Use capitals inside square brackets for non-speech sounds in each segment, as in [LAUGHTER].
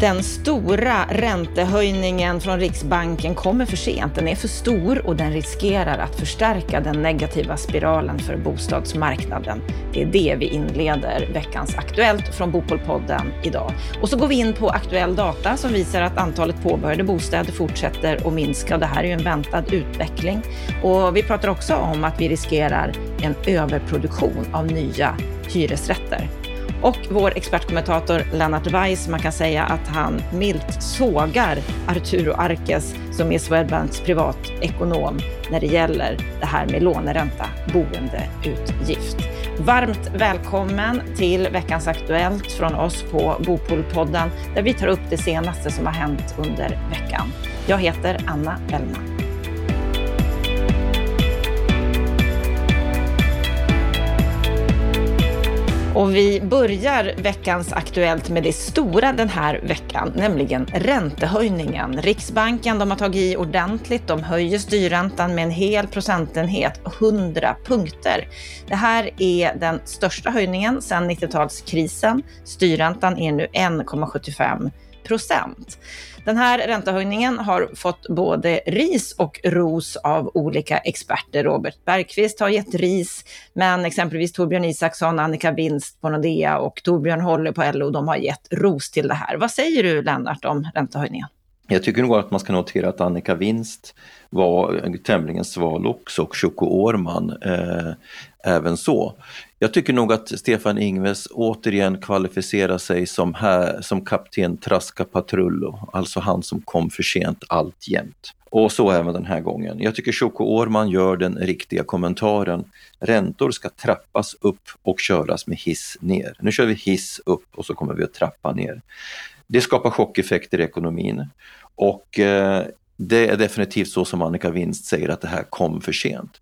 Den stora räntehöjningen från Riksbanken kommer för sent. Den är för stor och den riskerar att förstärka den negativa spiralen för bostadsmarknaden. Det är det vi inleder veckans Aktuellt från Bopolpodden idag. Och så går vi in på aktuell data som visar att antalet påbörjade bostäder fortsätter att minska. Det här är ju en väntad utveckling. Och vi pratar också om att vi riskerar en överproduktion av nya hyresrätter. Och vår expertkommentator Lennart Weiss, man kan säga att han milt sågar Arturo Arkes som är Swedbanks privatekonom när det gäller det här med låneränta, boendeutgift. Varmt välkommen till veckans Aktuellt från oss på Bopolpodden där vi tar upp det senaste som har hänt under veckan. Jag heter Anna Bellman. Och vi börjar veckans Aktuellt med det stora den här veckan, nämligen räntehöjningen. Riksbanken de har tagit i ordentligt. De höjer styrräntan med en hel procentenhet, 100 punkter. Det här är den största höjningen sedan 90-talskrisen. Styrräntan är nu 1,75 procent. Den här räntehöjningen har fått både ris och ros av olika experter. Robert Bergqvist har gett ris, men exempelvis Torbjörn Isaksson, Annika Binst på Nordea och Torbjörn Håller på LO, de har gett ros till det här. Vad säger du Lennart om räntehöjningen? Jag tycker nog att man ska notera att Annika Winst var tämligen sval också och Choco Årman eh, även så. Jag tycker nog att Stefan Ingves återigen kvalificerar sig som, här, som kapten Traska Patrullo, alltså han som kom för sent alltjämt. Och så även den här gången. Jag tycker Choco Årman gör den riktiga kommentaren. Räntor ska trappas upp och köras med hiss ner. Nu kör vi hiss upp och så kommer vi att trappa ner. Det skapar chockeffekter i ekonomin och eh, det är definitivt så som Annika Winst säger att det här kom för sent.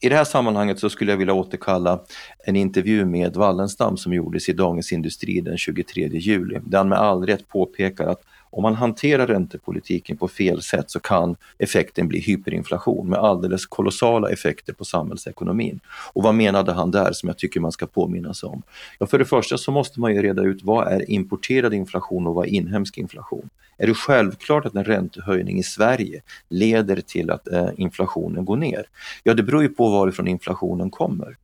I det här sammanhanget så skulle jag vilja återkalla en intervju med Wallenstam som gjordes i Dagens Industri den 23 juli, där han med all rätt påpekar att om man hanterar räntepolitiken på fel sätt så kan effekten bli hyperinflation med alldeles kolossala effekter på samhällsekonomin. Och vad menade han där som jag tycker man ska påminna sig om? Ja, för det första så måste man ju reda ut vad är importerad inflation och vad är inhemsk inflation? Är det självklart att en räntehöjning i Sverige leder till att eh, inflationen går ner? Ja, det beror ju på varifrån inflationen kommer.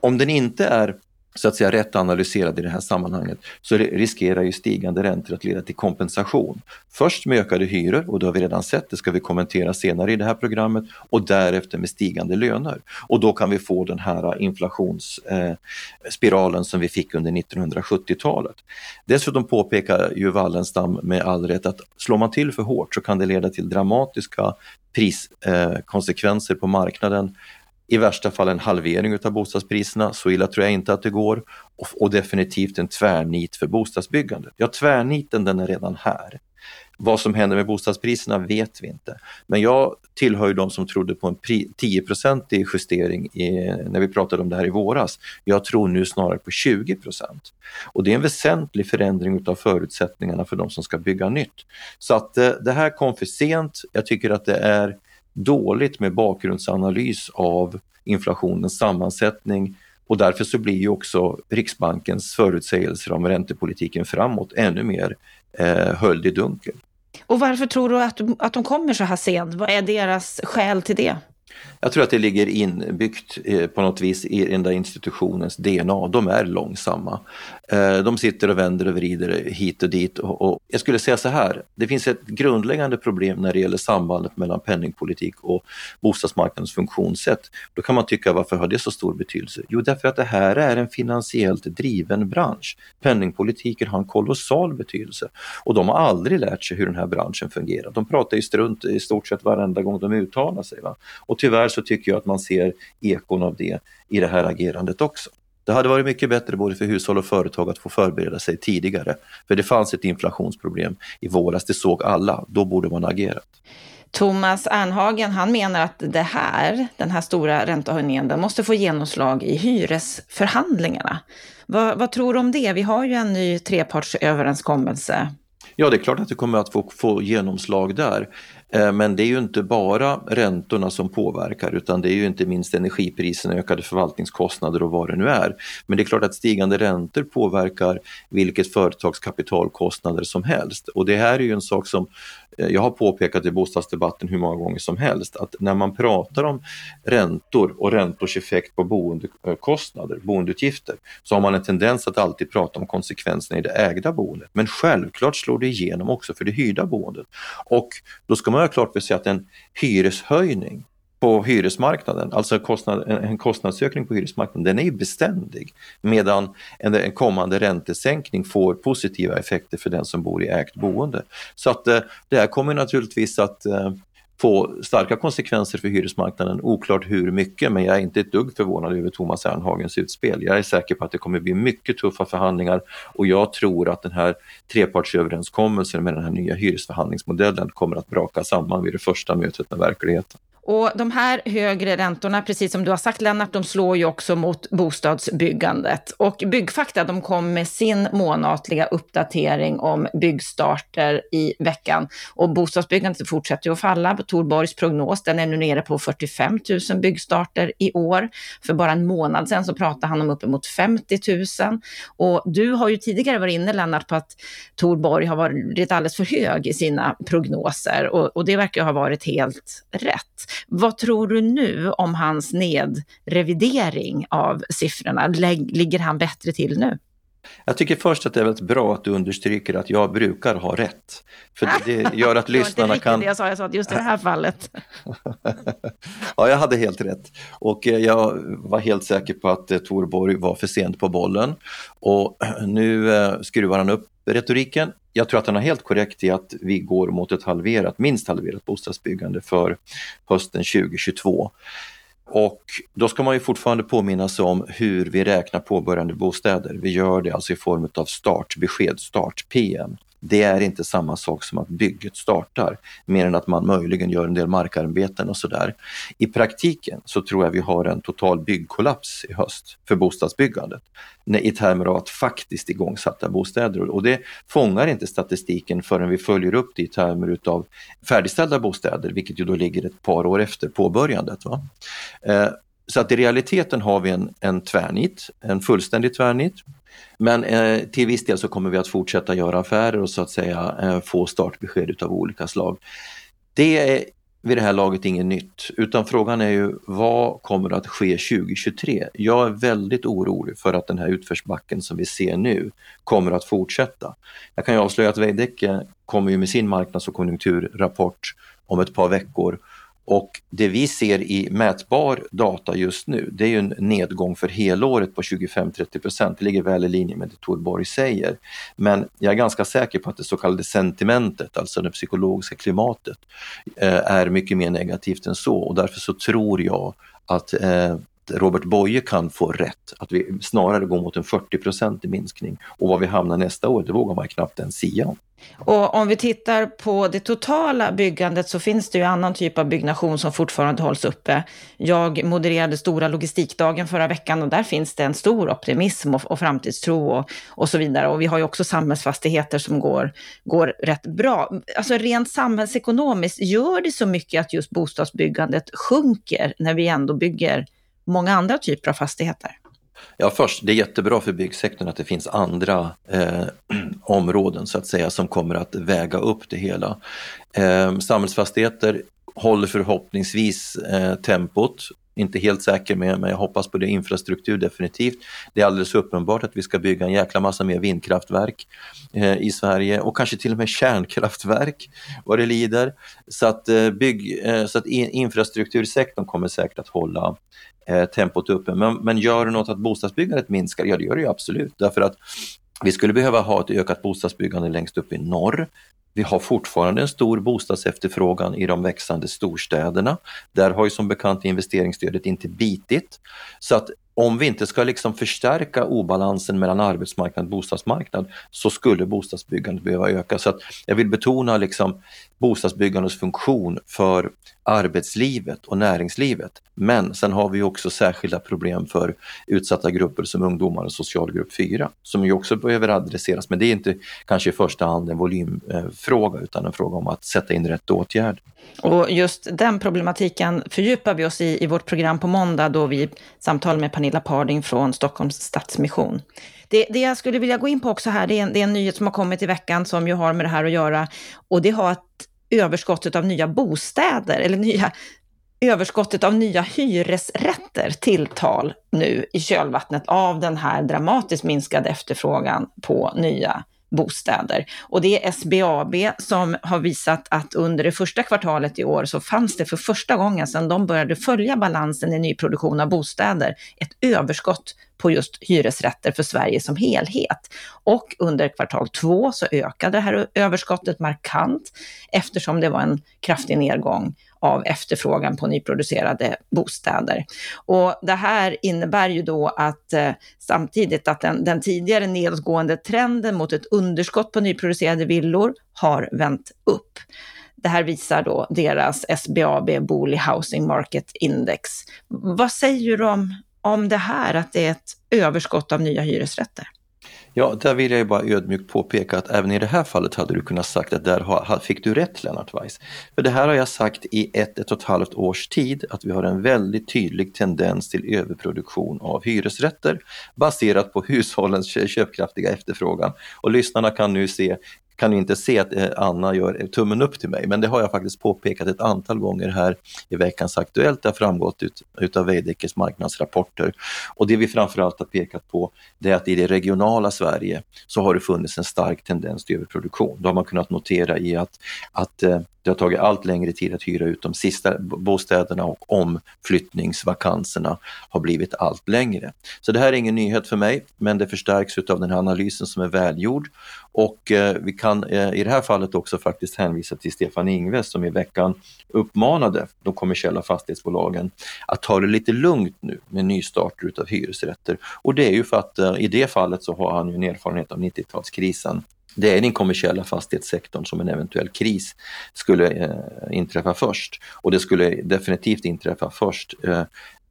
Om den inte är så att säga rätt analyserad i det här sammanhanget så riskerar ju stigande räntor att leda till kompensation. Först med ökade hyror och det har vi redan sett, det ska vi kommentera senare i det här programmet och därefter med stigande löner. Och då kan vi få den här eh, inflationsspiralen eh, som vi fick under 1970-talet. Dessutom påpekar ju Wallenstam med all rätt att slår man till för hårt så kan det leda till dramatiska priskonsekvenser eh, på marknaden i värsta fall en halvering av bostadspriserna, så illa tror jag inte att det går. Och, och definitivt en tvärnit för bostadsbyggandet. Ja, tvärniten den är redan här. Vad som händer med bostadspriserna vet vi inte. Men jag tillhör ju de som trodde på en 10-procentig justering i, när vi pratade om det här i våras. Jag tror nu snarare på 20 procent. Och det är en väsentlig förändring av förutsättningarna för de som ska bygga nytt. Så att eh, det här kom för sent. Jag tycker att det är dåligt med bakgrundsanalys av inflationens sammansättning och därför så blir ju också Riksbankens förutsägelser om räntepolitiken framåt ännu mer eh, höljd i dunkel. Och varför tror du att, att de kommer så här sent? Vad är deras skäl till det? Jag tror att det ligger inbyggt eh, på något vis i den där institutionens DNA. De är långsamma. Eh, de sitter och vänder och vrider hit och dit. Och, jag skulle säga så här, det finns ett grundläggande problem när det gäller sambandet mellan penningpolitik och bostadsmarknadens funktionssätt. Då kan man tycka, varför har det så stor betydelse? Jo, därför att det här är en finansiellt driven bransch. Penningpolitiken har en kolossal betydelse och de har aldrig lärt sig hur den här branschen fungerar. De pratar ju strunt i stort sett varenda gång de uttalar sig. Va? Och tyvärr så tycker jag att man ser ekon av det i det här agerandet också. Det hade varit mycket bättre både för hushåll och företag att få förbereda sig tidigare. För det fanns ett inflationsproblem i våras, det såg alla. Då borde man agerat. Thomas Ernhagen, han menar att det här, den här stora räntehöjningen, den måste få genomslag i hyresförhandlingarna. Vad, vad tror du om det? Vi har ju en ny trepartsöverenskommelse Ja, det är klart att det kommer att få, få genomslag där. Eh, men det är ju inte bara räntorna som påverkar utan det är ju inte minst energipriserna, ökade förvaltningskostnader och vad det nu är. Men det är klart att stigande räntor påverkar vilket företags kapitalkostnader som helst. Och det här är ju en sak som Eh, jag har påpekat i bostadsdebatten hur många gånger som helst att när man pratar om räntor och räntors effekt på boendekostnader, boendeutgifter, så har man en tendens att alltid prata om konsekvenserna i det ägda boendet. Men självklart slår det igenom också för det hyrda boendet. Och då ska man ha klart för sig att en hyreshöjning på hyresmarknaden, alltså kostnad, en kostnadsökning på hyresmarknaden, den är ju beständig. Medan en, en kommande räntesänkning får positiva effekter för den som bor i ägt boende. Så att eh, det här kommer naturligtvis att eh, få starka konsekvenser för hyresmarknaden. Oklart hur mycket, men jag är inte ett dugg förvånad över Thomas Ernhagens utspel. Jag är säker på att det kommer bli mycket tuffa förhandlingar och jag tror att den här trepartsöverenskommelsen med den här nya hyresförhandlingsmodellen kommer att braka samman vid det första mötet med verkligheten. Och de här högre räntorna, precis som du har sagt Lennart, de slår ju också mot bostadsbyggandet. Och Byggfakta, de kom med sin månatliga uppdatering om byggstarter i veckan. Och bostadsbyggandet fortsätter ju att falla. Torborgs prognos, den är nu nere på 45 000 byggstarter i år. För bara en månad sedan så pratade han om uppemot 50 000. Och du har ju tidigare varit inne, Lennart, på att Torborg har varit alldeles för hög i sina prognoser. Och, och det verkar ha varit helt rätt. Vad tror du nu om hans nedrevidering av siffrorna? Ligger han bättre till nu? Jag tycker först att det är väldigt bra att du understryker att jag brukar ha rätt. För det gör att [LAUGHS] lyssnarna kan... Det jag sa, jag sa att just i det här fallet. [LAUGHS] ja, jag hade helt rätt. Och eh, jag var helt säker på att eh, Torborg var för sent på bollen. Och nu eh, skruvar han upp retoriken. Jag tror att han har helt korrekt i att vi går mot ett halverat, minst halverat bostadsbyggande för hösten 2022. Och då ska man ju fortfarande påminna sig om hur vi räknar påbörjande bostäder. Vi gör det alltså i form av startbesked, start-PM. Det är inte samma sak som att bygget startar, mer än att man möjligen gör en del markarbeten och sådär. I praktiken så tror jag vi har en total byggkollaps i höst för bostadsbyggandet i termer av att faktiskt igångsatta bostäder och det fångar inte statistiken förrän vi följer upp det i termer utav färdigställda bostäder, vilket ju då ligger ett par år efter påbörjandet. Va? Eh, så att i realiteten har vi en, en tvärnit, en fullständig tvärnit. Men eh, till viss del så kommer vi att fortsätta göra affärer och så att säga eh, få startbesked utav olika slag. Det är vid det här laget inget nytt, utan frågan är ju vad kommer att ske 2023? Jag är väldigt orolig för att den här utförsbacken som vi ser nu kommer att fortsätta. Jag kan ju avslöja att Veidekke kommer ju med sin marknads och konjunkturrapport om ett par veckor och det vi ser i mätbar data just nu, det är ju en nedgång för helåret på 25-30 procent. Det ligger väl i linje med det Torborg säger. Men jag är ganska säker på att det så kallade sentimentet, alltså det psykologiska klimatet, eh, är mycket mer negativt än så och därför så tror jag att eh, Robert Boye kan få rätt, att vi snarare går mot en 40 i minskning. Och var vi hamnar nästa år, det vågar man knappt ens sia om. Och om vi tittar på det totala byggandet så finns det ju annan typ av byggnation som fortfarande hålls uppe. Jag modererade Stora logistikdagen förra veckan och där finns det en stor optimism och, och framtidstro och, och så vidare. Och vi har ju också samhällsfastigheter som går, går rätt bra. Alltså rent samhällsekonomiskt, gör det så mycket att just bostadsbyggandet sjunker när vi ändå bygger många andra typer av fastigheter? Ja, först, det är jättebra för byggsektorn att det finns andra eh, [CLEARS THROAT] områden så att säga som kommer att väga upp det hela. Eh, samhällsfastigheter håller förhoppningsvis eh, tempot. Inte helt säker med, men jag hoppas på det. Infrastruktur definitivt. Det är alldeles uppenbart att vi ska bygga en jäkla massa mer vindkraftverk eh, i Sverige och kanske till och med kärnkraftverk vad det lider. Så att, eh, bygg, eh, så att in, infrastruktursektorn kommer säkert att hålla eh, tempot uppe. Men, men gör det något att bostadsbyggandet minskar? Ja, det gör det ju absolut. Därför att vi skulle behöva ha ett ökat bostadsbyggande längst upp i norr. Vi har fortfarande en stor bostadsefterfrågan i de växande storstäderna. Där har ju som bekant investeringsstödet inte bitit. Så att om vi inte ska liksom förstärka obalansen mellan arbetsmarknad och bostadsmarknad så skulle bostadsbyggandet behöva öka. Så att jag vill betona liksom bostadsbyggandets funktion för arbetslivet och näringslivet. Men sen har vi också särskilda problem för utsatta grupper som ungdomar och socialgrupp 4 som ju också behöver adresseras. Men det är inte kanske i första hand en volymfråga eh, utan en fråga om att sätta in rätt åtgärd. Och just den problematiken fördjupar vi oss i i vårt program på måndag då vi samtalar med Pernilla Parding från Stockholms Stadsmission. Det, det, jag skulle vilja gå in på också här, det är, en, det är en nyhet som har kommit i veckan som ju har med det här att göra. Och det har att överskottet av nya bostäder, eller nya, överskottet av nya hyresrätter tilltal nu i kölvattnet av den här dramatiskt minskade efterfrågan på nya bostäder. Och det är SBAB som har visat att under det första kvartalet i år så fanns det för första gången sedan de började följa balansen i nyproduktion av bostäder ett överskott på just hyresrätter för Sverige som helhet. Och under kvartal två så ökade det här överskottet markant eftersom det var en kraftig nedgång av efterfrågan på nyproducerade bostäder. Och det här innebär ju då att eh, samtidigt att den, den tidigare nedåtgående trenden mot ett underskott på nyproducerade villor har vänt upp. Det här visar då deras SBAB Booli Housing Market Index. Vad säger du om, om det här, att det är ett överskott av nya hyresrätter? Ja, där vill jag ju bara ödmjukt påpeka att även i det här fallet hade du kunnat sagt att där fick du rätt Lennart Weiss. För det här har jag sagt i ett, ett och ett halvt års tid att vi har en väldigt tydlig tendens till överproduktion av hyresrätter baserat på hushållens köpkraftiga efterfrågan. Och lyssnarna kan nu se kan inte se att eh, Anna gör tummen upp till mig, men det har jag faktiskt påpekat ett antal gånger här i veckans Aktuellt. Det har framgått ut, utav Veidekkes marknadsrapporter. Och det vi framförallt har pekat på det är att i det regionala Sverige så har det funnits en stark tendens till överproduktion. Det har man kunnat notera i att, att eh, det har tagit allt längre tid att hyra ut de sista bostäderna och omflyttningsvakanserna har blivit allt längre. Så det här är ingen nyhet för mig, men det förstärks av den här analysen som är välgjord. Och eh, vi kan eh, i det här fallet också faktiskt hänvisa till Stefan Ingves som i veckan uppmanade de kommersiella fastighetsbolagen att ta det lite lugnt nu med nystarter utav hyresrätter. Och det är ju för att eh, i det fallet så har han ju en erfarenhet av 90-talskrisen det är den kommersiella fastighetssektorn som en eventuell kris skulle eh, inträffa först. Och det skulle definitivt inträffa först eh,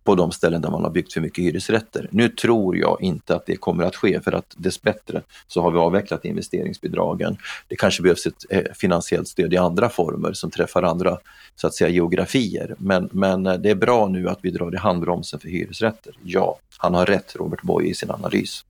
på de ställen där man har byggt för mycket hyresrätter. Nu tror jag inte att det kommer att ske för att dessbättre så har vi avvecklat investeringsbidragen. Det kanske behövs ett eh, finansiellt stöd i andra former som träffar andra så att säga geografier. Men, men eh, det är bra nu att vi drar i handbromsen för hyresrätter. Ja, han har rätt Robert Boye i sin analys.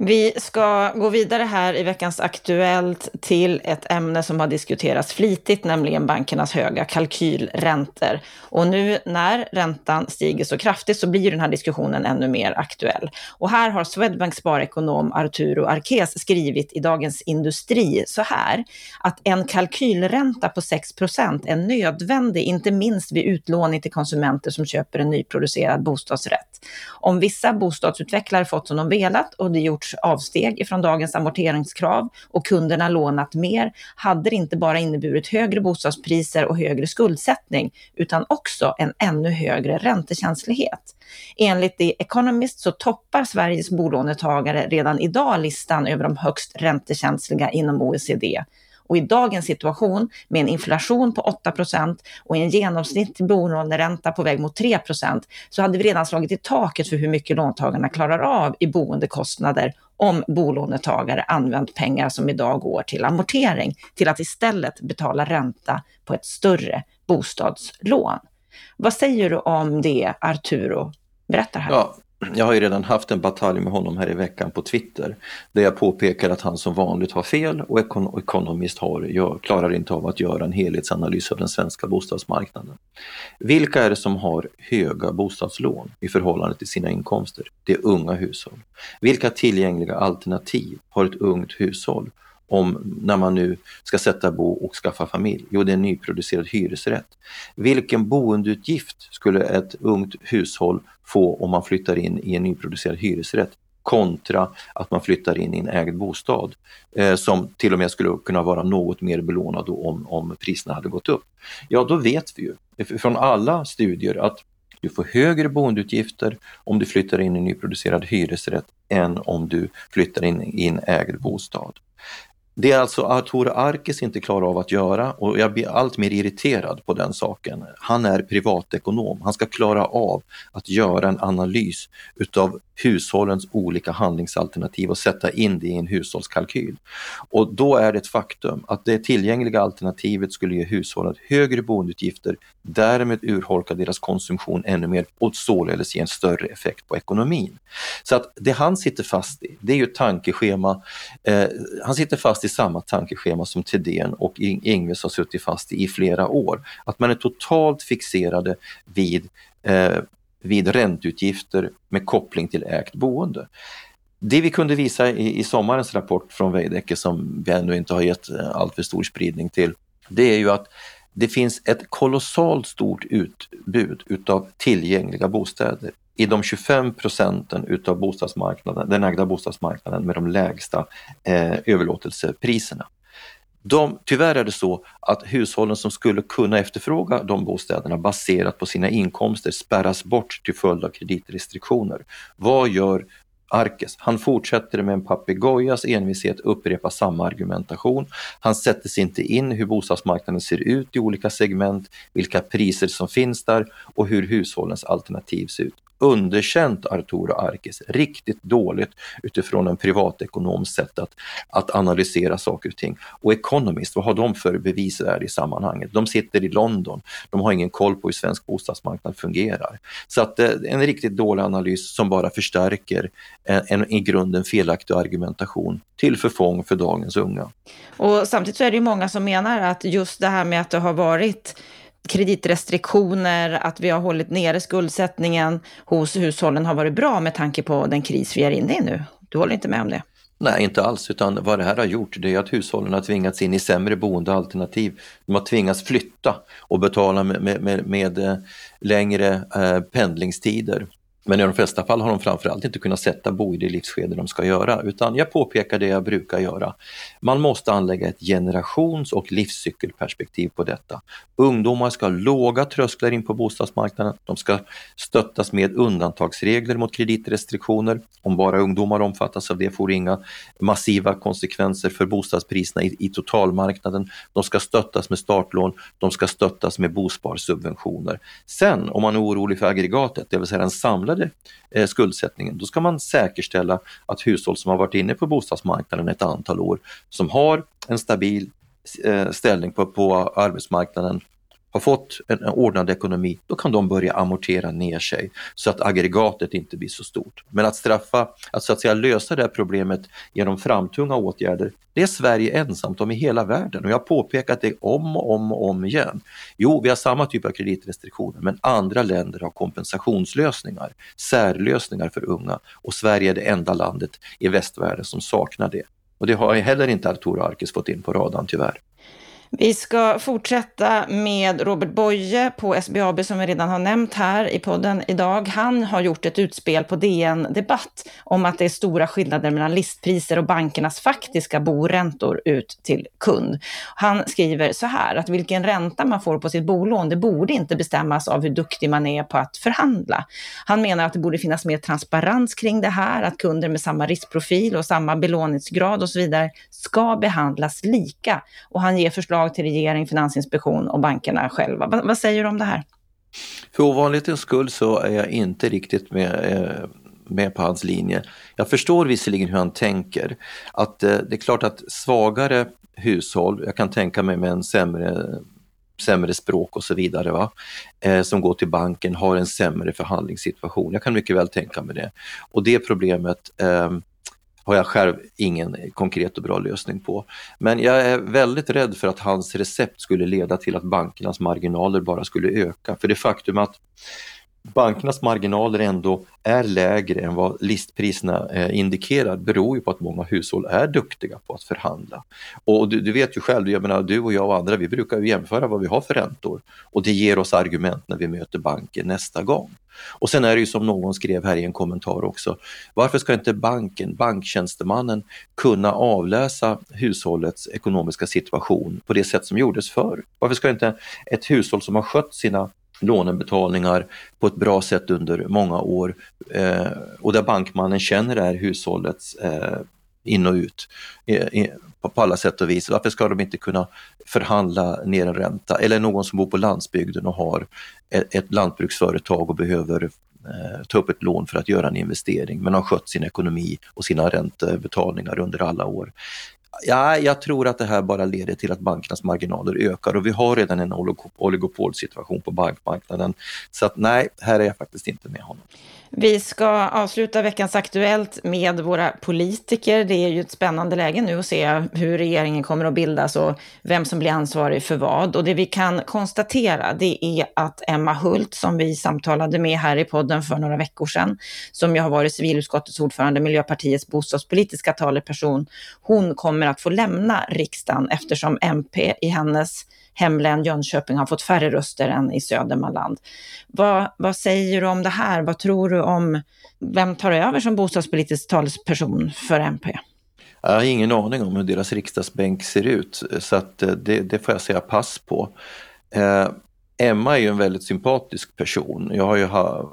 Vi ska gå vidare här i veckans Aktuellt till ett ämne som har diskuterats flitigt, nämligen bankernas höga kalkylräntor. Och nu när räntan stiger så kraftigt så blir den här diskussionen ännu mer aktuell. Och här har Swedbanks sparekonom Arturo Arques skrivit i Dagens Industri så här, att en kalkylränta på 6% är nödvändig, inte minst vid utlåning till konsumenter som köper en nyproducerad bostadsrätt. Om vissa bostadsutvecklare fått som de velat och det avsteg ifrån dagens amorteringskrav och kunderna lånat mer, hade det inte bara inneburit högre bostadspriser och högre skuldsättning, utan också en ännu högre räntekänslighet. Enligt The Economist så toppar Sveriges bolånetagare redan idag listan över de högst räntekänsliga inom OECD och i dagens situation med en inflation på 8% och en genomsnittlig bolåneränta på väg mot 3% så hade vi redan slagit i taket för hur mycket låntagarna klarar av i boendekostnader om bolånetagare använt pengar som idag går till amortering till att istället betala ränta på ett större bostadslån. Vad säger du om det, Arturo? berättar här. Ja, jag har ju redan haft en batalj med honom här i veckan på Twitter där jag påpekar att han som vanligt har fel och Economist har, jag klarar inte av att göra en helhetsanalys av den svenska bostadsmarknaden. Vilka är det som har höga bostadslån i förhållande till sina inkomster? Det är unga hushåll. Vilka tillgängliga alternativ har ett ungt hushåll om när man nu ska sätta bo och skaffa familj? Jo, det är en nyproducerad hyresrätt. Vilken boendeutgift skulle ett ungt hushåll få om man flyttar in i en nyproducerad hyresrätt? kontra att man flyttar in i en ägd bostad eh, som till och med skulle kunna vara något mer belånad om, om priserna hade gått upp. Ja, då vet vi ju från alla studier att du får högre boendeutgifter om du flyttar in i nyproducerad hyresrätt än om du flyttar in i en ägd bostad. Det är alltså Arturo Arkes inte klarar av att göra och jag blir allt mer irriterad på den saken. Han är privatekonom. Han ska klara av att göra en analys utav hushållens olika handlingsalternativ och sätta in det i en hushållskalkyl. Och då är det ett faktum att det tillgängliga alternativet skulle ge hushållen högre boendeutgifter, därmed urholka deras konsumtion ännu mer och således ge en större effekt på ekonomin. Så att det han sitter fast i, det är ju ett tankeschema. Eh, han sitter fast i samma tankeschema som Thedéen och Ingves har suttit fast i i flera år. Att man är totalt fixerade vid eh, vid ränteutgifter med koppling till ägt boende. Det vi kunde visa i, i sommarens rapport från Veidekke som vi ännu inte har gett eh, alltför stor spridning till, det är ju att det finns ett kolossalt stort utbud utav tillgängliga bostäder i de 25 procenten utav bostadsmarknaden, den ägda bostadsmarknaden med de lägsta eh, överlåtelsepriserna. De, tyvärr är det så att hushållen som skulle kunna efterfråga de bostäderna baserat på sina inkomster spärras bort till följd av kreditrestriktioner. Vad gör Arkes. Han fortsätter med en papegojas envishet upprepa samma argumentation. Han sätter sig inte in hur bostadsmarknaden ser ut i olika segment, vilka priser som finns där och hur hushållens alternativ ser ut underkänt Arturo Arkes riktigt dåligt utifrån en privatekonoms sätt att, att analysera saker och ting. Och Economist, vad har de för bevisvärde i sammanhanget? De sitter i London, de har ingen koll på hur svensk bostadsmarknad fungerar. Så att eh, en riktigt dålig analys som bara förstärker en, en i grunden felaktig argumentation till förfång för dagens unga. Och samtidigt så är det ju många som menar att just det här med att det har varit kreditrestriktioner, att vi har hållit nere skuldsättningen hos hushållen har varit bra med tanke på den kris vi är inne i nu. Du håller inte med om det? Nej, inte alls, utan vad det här har gjort det är att hushållen har tvingats in i sämre boendealternativ. De har tvingats flytta och betala med, med, med, med eh, längre eh, pendlingstider. Men i de flesta fall har de framförallt inte kunnat sätta bo i det livsskede de ska göra, utan jag påpekar det jag brukar göra. Man måste anlägga ett generations och livscykelperspektiv på detta. Ungdomar ska ha låga trösklar in på bostadsmarknaden. De ska stöttas med undantagsregler mot kreditrestriktioner. Om bara ungdomar omfattas av det får inga massiva konsekvenser för bostadspriserna i, i totalmarknaden. De ska stöttas med startlån. De ska stöttas med bosparsubventioner. Sen om man är orolig för aggregatet, det vill säga den samlade ökade eh, skuldsättningen, då ska man säkerställa att hushåll som har varit inne på bostadsmarknaden ett antal år, som har en stabil eh, ställning på, på arbetsmarknaden har fått en ordnad ekonomi, då kan de börja amortera ner sig så att aggregatet inte blir så stort. Men att straffa, att så att säga lösa det här problemet genom framtunga åtgärder, det är Sverige ensamt om i hela världen och jag har påpekat det om och om och om igen. Jo, vi har samma typ av kreditrestriktioner, men andra länder har kompensationslösningar, särlösningar för unga och Sverige är det enda landet i västvärlden som saknar det. Och det har heller inte Arturo Arkes fått in på radarn tyvärr. Vi ska fortsätta med Robert Boye på SBAB som vi redan har nämnt här i podden idag. Han har gjort ett utspel på DN Debatt om att det är stora skillnader mellan listpriser och bankernas faktiska boräntor ut till kund. Han skriver så här att vilken ränta man får på sitt bolån, det borde inte bestämmas av hur duktig man är på att förhandla. Han menar att det borde finnas mer transparens kring det här, att kunder med samma riskprofil och samma belåningsgrad och så vidare ska behandlas lika. Och han ger förslag förslag till regering, Finansinspektion och bankerna själva. vad, vad säger du om det här? För ovanlighetens skull så är jag inte riktigt med, eh, med på hans linje. Jag förstår visserligen hur han tänker. Att eh, det är klart att svagare hushåll, jag kan tänka mig med en sämre sämre språk och så vidare, va? Eh, som går till banken har en sämre förhandlingssituation. Jag kan mycket väl tänka mig det. Och det problemet eh, har jag själv ingen konkret och bra lösning på. Men jag är väldigt rädd för att hans recept skulle leda till att bankernas marginaler bara skulle öka. För det faktum att bankernas marginaler ändå är lägre än vad listpriserna eh, indikerar beror ju på att många hushåll är duktiga på att förhandla. Och du, du, vet ju själv, jag menar du och jag och andra, vi brukar ju jämföra vad vi har för räntor och det ger oss argument när vi möter banken nästa gång. Och sen är det ju som någon skrev här i en kommentar också, varför ska inte banken, banktjänstemannen kunna avläsa hushållets ekonomiska situation på det sätt som gjordes förr? Varför ska inte ett hushåll som har skött sina lånebetalningar på ett bra sätt under många år eh, och där bankmannen känner det här hushållets eh, in och ut eh, på, alla sätt och vis. Varför ska de inte kunna förhandla ner en ränta? Eller någon som bor på landsbygden och har ett, ett lantbruksföretag och behöver eh, ta upp ett lån för att göra en investering men har skött sin ekonomi och sina räntebetalningar under alla år. Ja, jag tror att det här bara leder till att bankernas marginaler ökar och vi har redan en oligopolsituation på bankmarknaden. Så att nej, här är jag faktiskt inte med honom. Vi ska avsluta veckans Aktuellt med våra politiker. Det är ju ett spännande läge nu att se hur regeringen kommer att bildas och vem som blir ansvarig för vad. Och det vi kan konstatera det är att Emma Hult, som vi samtalade med här i podden för några veckor sedan, som ju har varit civilutskottets ordförande, Miljöpartiets bostadspolitiska taleperson, hon kommer att få lämna riksdagen eftersom MP i hennes hemlän Jönköping har fått färre röster än i Södermanland. Vad, vad säger du om det här? Vad tror du om vem tar över som bostadspolitisk talesperson för MP? Jag har ingen aning om hur deras riksdagsbänk ser ut så att eh, det, det får jag säga pass på. Eh, Emma är ju en väldigt sympatisk person. Jag har ju ha,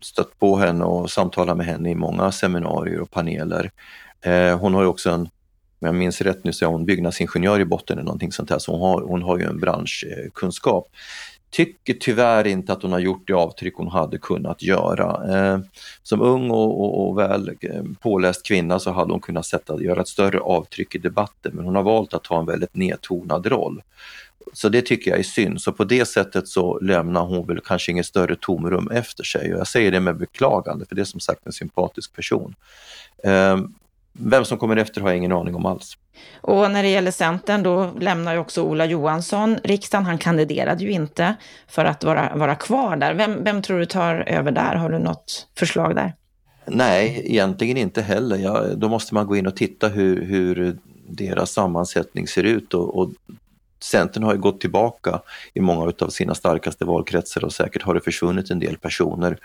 stött på henne och samtalat med henne i många seminarier och paneler. Eh, hon har ju också en om jag minns rätt nu så är hon byggnadsingenjör i botten eller någonting sånt här, så hon har, hon har ju en branschkunskap. Tycker tyvärr inte att hon har gjort det avtryck hon hade kunnat göra. Eh, som ung och, och, och, väl eh, påläst kvinna så hade hon kunnat sätta, göra ett större avtryck i debatten, men hon har valt att ta en väldigt nedtonad roll. Så det tycker jag är synd. Så på det sättet så lämnar hon väl kanske inget större tomrum efter sig. Och jag säger det med beklagande, för det är som sagt en sympatisk person. Eh, vem som kommer efter har jag ingen aning om alls. Och när det gäller Centern, då lämnar ju också Ola Johansson riksdagen. Han kandiderade ju inte för att vara, vara kvar där. Vem, vem tror du tar över där? Har du något förslag där? Nej, egentligen inte heller. Ja, då måste man gå in och titta hur, hur deras sammansättning ser ut och, och Centern har ju gått tillbaka i många av sina starkaste valkretsar och säkert har det försvunnit en del personer.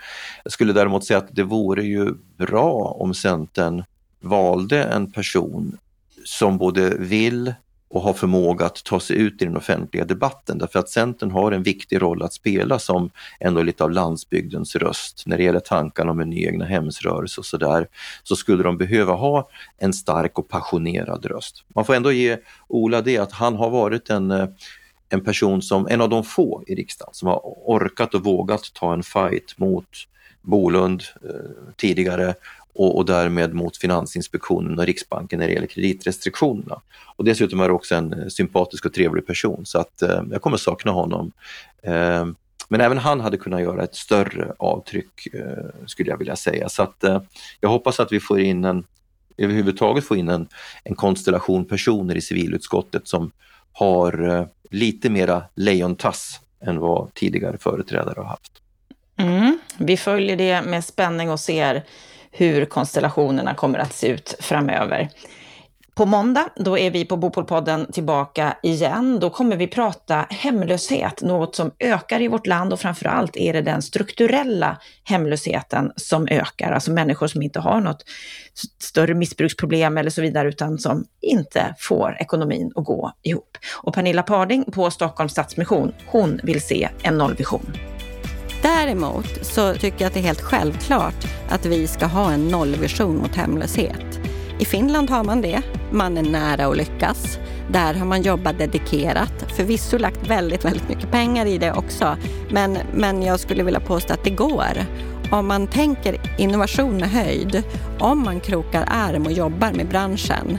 Jag skulle däremot säga att det vore ju bra om Centern valde en person som både vill och har förmåga att ta sig ut i den offentliga debatten därför att Centern har en viktig roll att spela som ändå lite av landsbygdens röst. När det gäller tankarna om en ny egna hemsrörelse och sådär så skulle de behöva ha en stark och passionerad röst. Man får ändå ge Ola det att han har varit en eh, en person som, en av de få i riksdagen som har orkat och vågat ta en fight mot Bolund eh, tidigare och, och därmed mot Finansinspektionen och Riksbanken när det gäller kreditrestriktionerna. Och dessutom är det också en eh, sympatisk och trevlig person så att eh, jag kommer sakna honom. Eh, men även han hade kunnat göra ett större avtryck eh, skulle jag vilja säga. Så att eh, jag hoppas att vi får in en, överhuvudtaget får in en, en konstellation personer i civilutskottet som har eh, lite mera lejontass än vad tidigare företrädare har haft. Mm. Vi följer det med spänning och ser hur konstellationerna kommer att se ut framöver. På måndag, då är vi på Bopolpodden tillbaka igen. Då kommer vi prata hemlöshet, något som ökar i vårt land och framförallt är det den strukturella hemlösheten som ökar, alltså människor som inte har något större missbruksproblem eller så vidare, utan som inte får ekonomin att gå ihop. Och Pernilla Parding på Stockholms Stadsmission, hon vill se en nollvision. Däremot så tycker jag att det är helt självklart att vi ska ha en nollvision mot hemlöshet. I Finland har man det. Man är nära att lyckas. Där har man jobbat dedikerat. Förvisso lagt väldigt, väldigt mycket pengar i det också. Men, men jag skulle vilja påstå att det går. Om man tänker innovation med höjd, om man krokar arm och jobbar med branschen,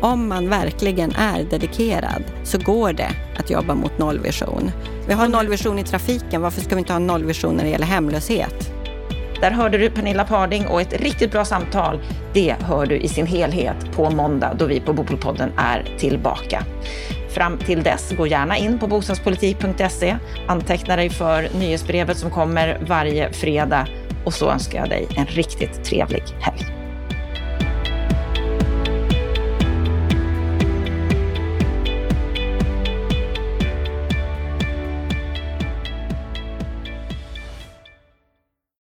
om man verkligen är dedikerad så går det att jobba mot nollvision. Vi har nollvision i trafiken, varför ska vi inte ha nollvision när det gäller hemlöshet? Där hörde du Pernilla Parding och ett riktigt bra samtal. Det hör du i sin helhet på måndag då vi på Bopolpodden är tillbaka. Fram till dess, gå gärna in på bostadspolitik.se, anteckna dig för nyhetsbrevet som kommer varje fredag och så önskar jag dig en riktigt trevlig helg.